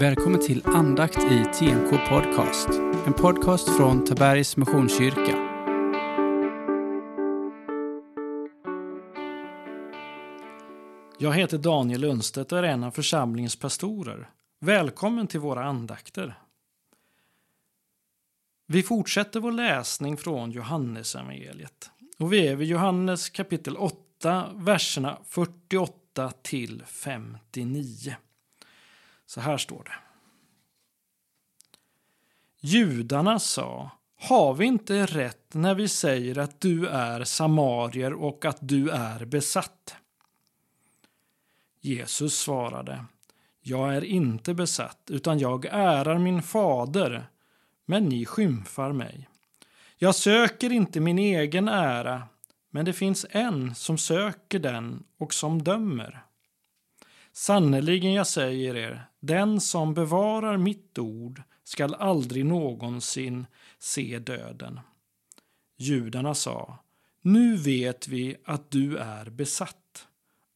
Välkommen till andakt i TNK Podcast. En podcast från Tabergs Missionskyrka. Jag heter Daniel Lundstedt och är en av församlingens pastorer. Välkommen till våra andakter. Vi fortsätter vår läsning från Johannesevangeliet. Och vi är vid Johannes kapitel 8, verserna 48 till 59. Så här står det. Judarna sa, har vi inte rätt när vi säger att du är samarier och att du är besatt? Jesus svarade, jag är inte besatt, utan jag ärar min fader, men ni skymfar mig. Jag söker inte min egen ära, men det finns en som söker den och som dömer. Sannerligen, jag säger er, den som bevarar mitt ord skall aldrig någonsin se döden. Judarna sa, nu vet vi att du är besatt.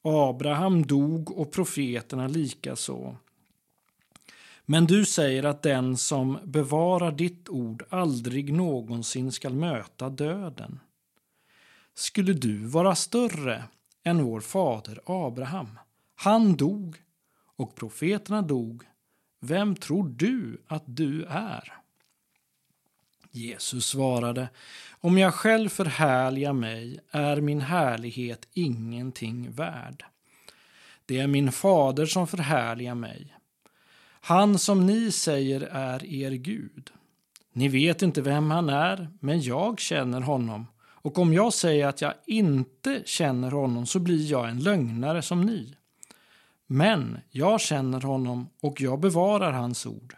Abraham dog och profeterna likaså. Men du säger att den som bevarar ditt ord aldrig någonsin skall möta döden. Skulle du vara större än vår fader Abraham? Han dog och profeterna dog. Vem tror du att du är? Jesus svarade, om jag själv förhärligar mig är min härlighet ingenting värd. Det är min fader som förhärligar mig. Han som ni säger är er Gud. Ni vet inte vem han är, men jag känner honom. Och om jag säger att jag inte känner honom så blir jag en lögnare som ni. Men jag känner honom och jag bevarar hans ord.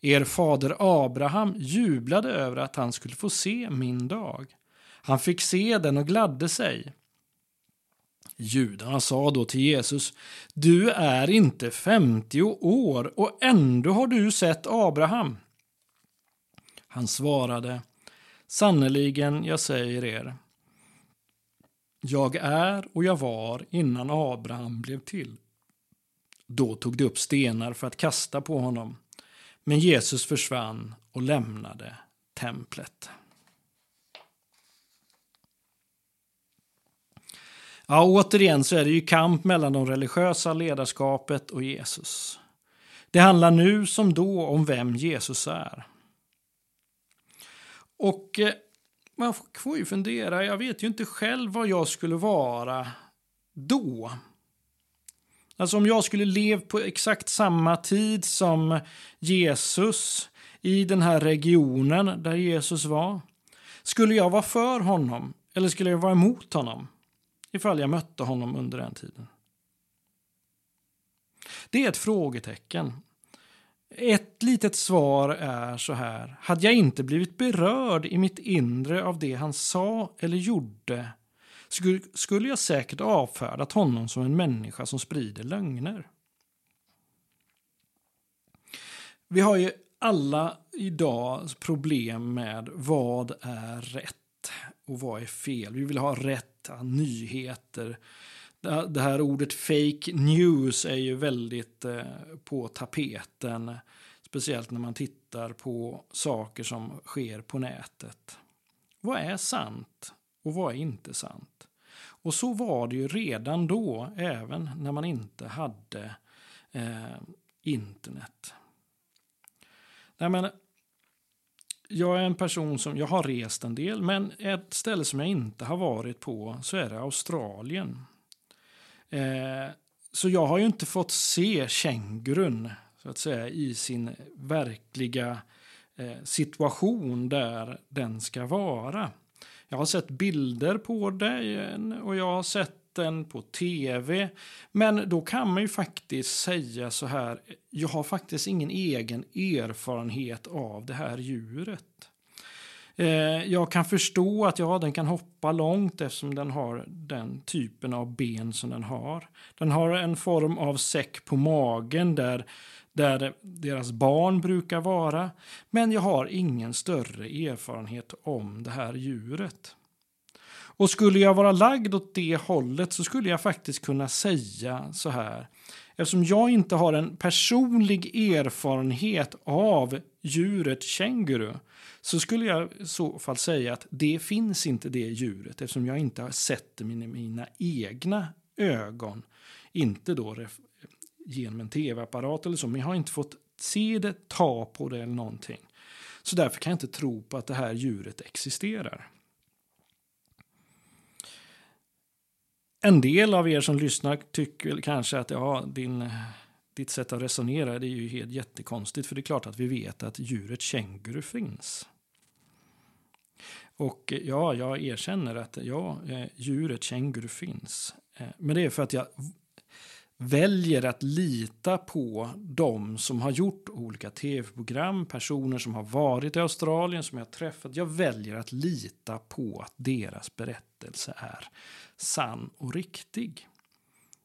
Er fader Abraham jublade över att han skulle få se min dag. Han fick se den och gladde sig. Judarna sa då till Jesus, du är inte 50 år och ändå har du sett Abraham. Han svarade, sannerligen, jag säger er, jag är och jag var innan Abraham blev till. Då tog de upp stenar för att kasta på honom. Men Jesus försvann och lämnade templet. Ja, återigen så är det ju kamp mellan de religiösa ledarskapet och Jesus. Det handlar nu som då om vem Jesus är. Och eh, man får ju fundera, jag vet ju inte själv vad jag skulle vara då. Alltså om jag skulle leva på exakt samma tid som Jesus i den här regionen där Jesus var. Skulle jag vara för honom eller skulle jag vara emot honom ifall jag mötte honom under den tiden? Det är ett frågetecken. Ett litet svar är så här. Hade jag inte blivit berörd i mitt inre av det han sa eller gjorde skulle jag säkert avfärdat honom som en människa som sprider lögner. Vi har ju alla idag problem med vad är rätt och vad är fel. Vi vill ha rätta nyheter. Det här ordet fake news är ju väldigt eh, på tapeten. Speciellt när man tittar på saker som sker på nätet. Vad är sant och vad är inte sant? Och så var det ju redan då, även när man inte hade eh, internet. Nej, men, jag är en person som jag har rest en del, men ett ställe som jag inte har varit på så är det Australien. Eh, så jag har ju inte fått se kängurun så att säga i sin verkliga eh, situation där den ska vara. Jag har sett bilder på det och jag har sett den på tv. Men då kan man ju faktiskt säga så här. Jag har faktiskt ingen egen erfarenhet av det här djuret. Eh, jag kan förstå att ja, den kan hoppa långt eftersom den har den typen av ben som den har. Den har en form av säck på magen där där deras barn brukar vara. Men jag har ingen större erfarenhet om det här djuret. Och skulle jag vara lagd åt det hållet så skulle jag faktiskt kunna säga så här. Eftersom jag inte har en personlig erfarenhet av djuret känguru så skulle jag i så fall säga att det finns inte det djuret eftersom jag inte har sett det med mina egna ögon. Inte då genom en tv-apparat eller så, men jag har inte fått se det, ta på det eller någonting. Så därför kan jag inte tro på att det här djuret existerar. En del av er som lyssnar tycker kanske att ja, din, ditt sätt att resonera det är ju helt jättekonstigt. För det är klart att vi vet att djuret känguru finns. Och ja, jag erkänner att ja, eh, djuret känguru finns. Eh, men det är för att jag väljer att lita på de som har gjort olika tv-program, personer som har varit i Australien, som jag har träffat. Jag väljer att lita på att deras berättelse är sann och riktig.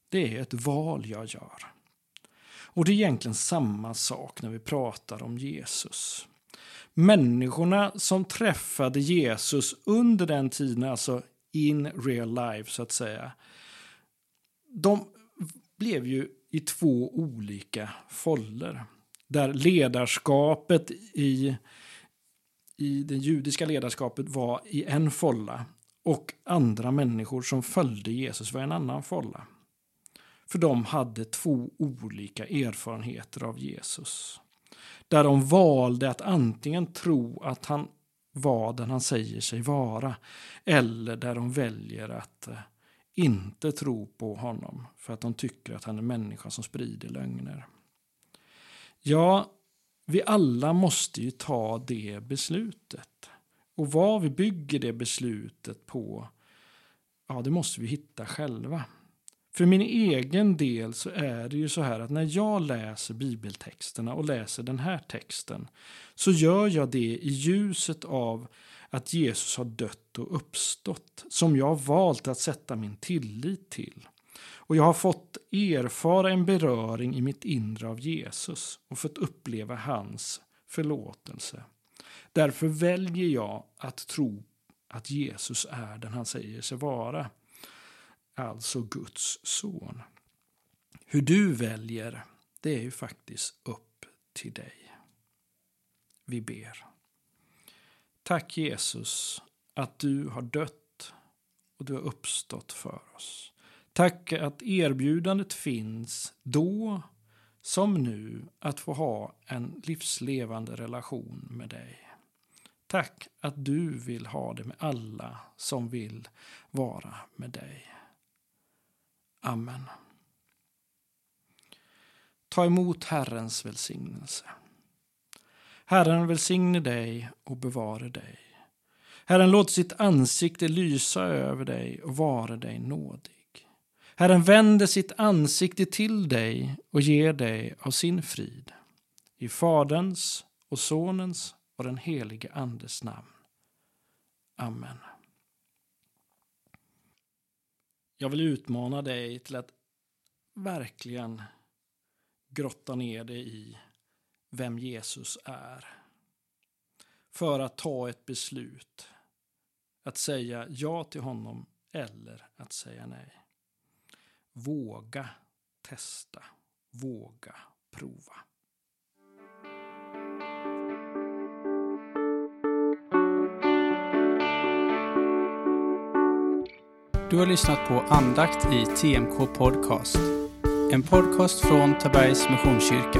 Det är ett val jag gör. Och det är egentligen samma sak när vi pratar om Jesus. Människorna som träffade Jesus under den tiden, alltså in real life så att säga, de blev ju i två olika foller. Där ledarskapet i, i det judiska ledarskapet var i en folla och andra människor som följde Jesus var i en annan folla. För de hade två olika erfarenheter av Jesus. Där de valde att antingen tro att han var den han säger sig vara eller där de väljer att eh, inte tro på honom för att de tycker att han är människa som sprider lögner. Ja, vi alla måste ju ta det beslutet. Och vad vi bygger det beslutet på, ja, det måste vi hitta själva. För min egen del så är det ju så här att när jag läser bibeltexterna och läser den här texten så gör jag det i ljuset av att Jesus har dött och uppstått som jag har valt att sätta min tillit till. Och jag har fått erfara en beröring i mitt inre av Jesus och fått uppleva hans förlåtelse. Därför väljer jag att tro att Jesus är den han säger sig vara. Alltså Guds son. Hur du väljer, det är ju faktiskt upp till dig. Vi ber. Tack Jesus att du har dött och du har uppstått för oss. Tack att erbjudandet finns då som nu att få ha en livslevande relation med dig. Tack att du vill ha det med alla som vill vara med dig. Amen. Ta emot Herrens välsignelse. Herren välsigne dig och bevare dig. Herren låt sitt ansikte lysa över dig och vara dig nådig. Herren vänder sitt ansikte till dig och ger dig av sin frid. I Faderns och Sonens och den helige Andes namn. Amen. Jag vill utmana dig till att verkligen grotta ner dig i vem Jesus är. För att ta ett beslut. Att säga ja till honom eller att säga nej. Våga testa. Våga prova. Du har lyssnat på andakt i TMK Podcast. En podcast från Tabergs Missionskyrka.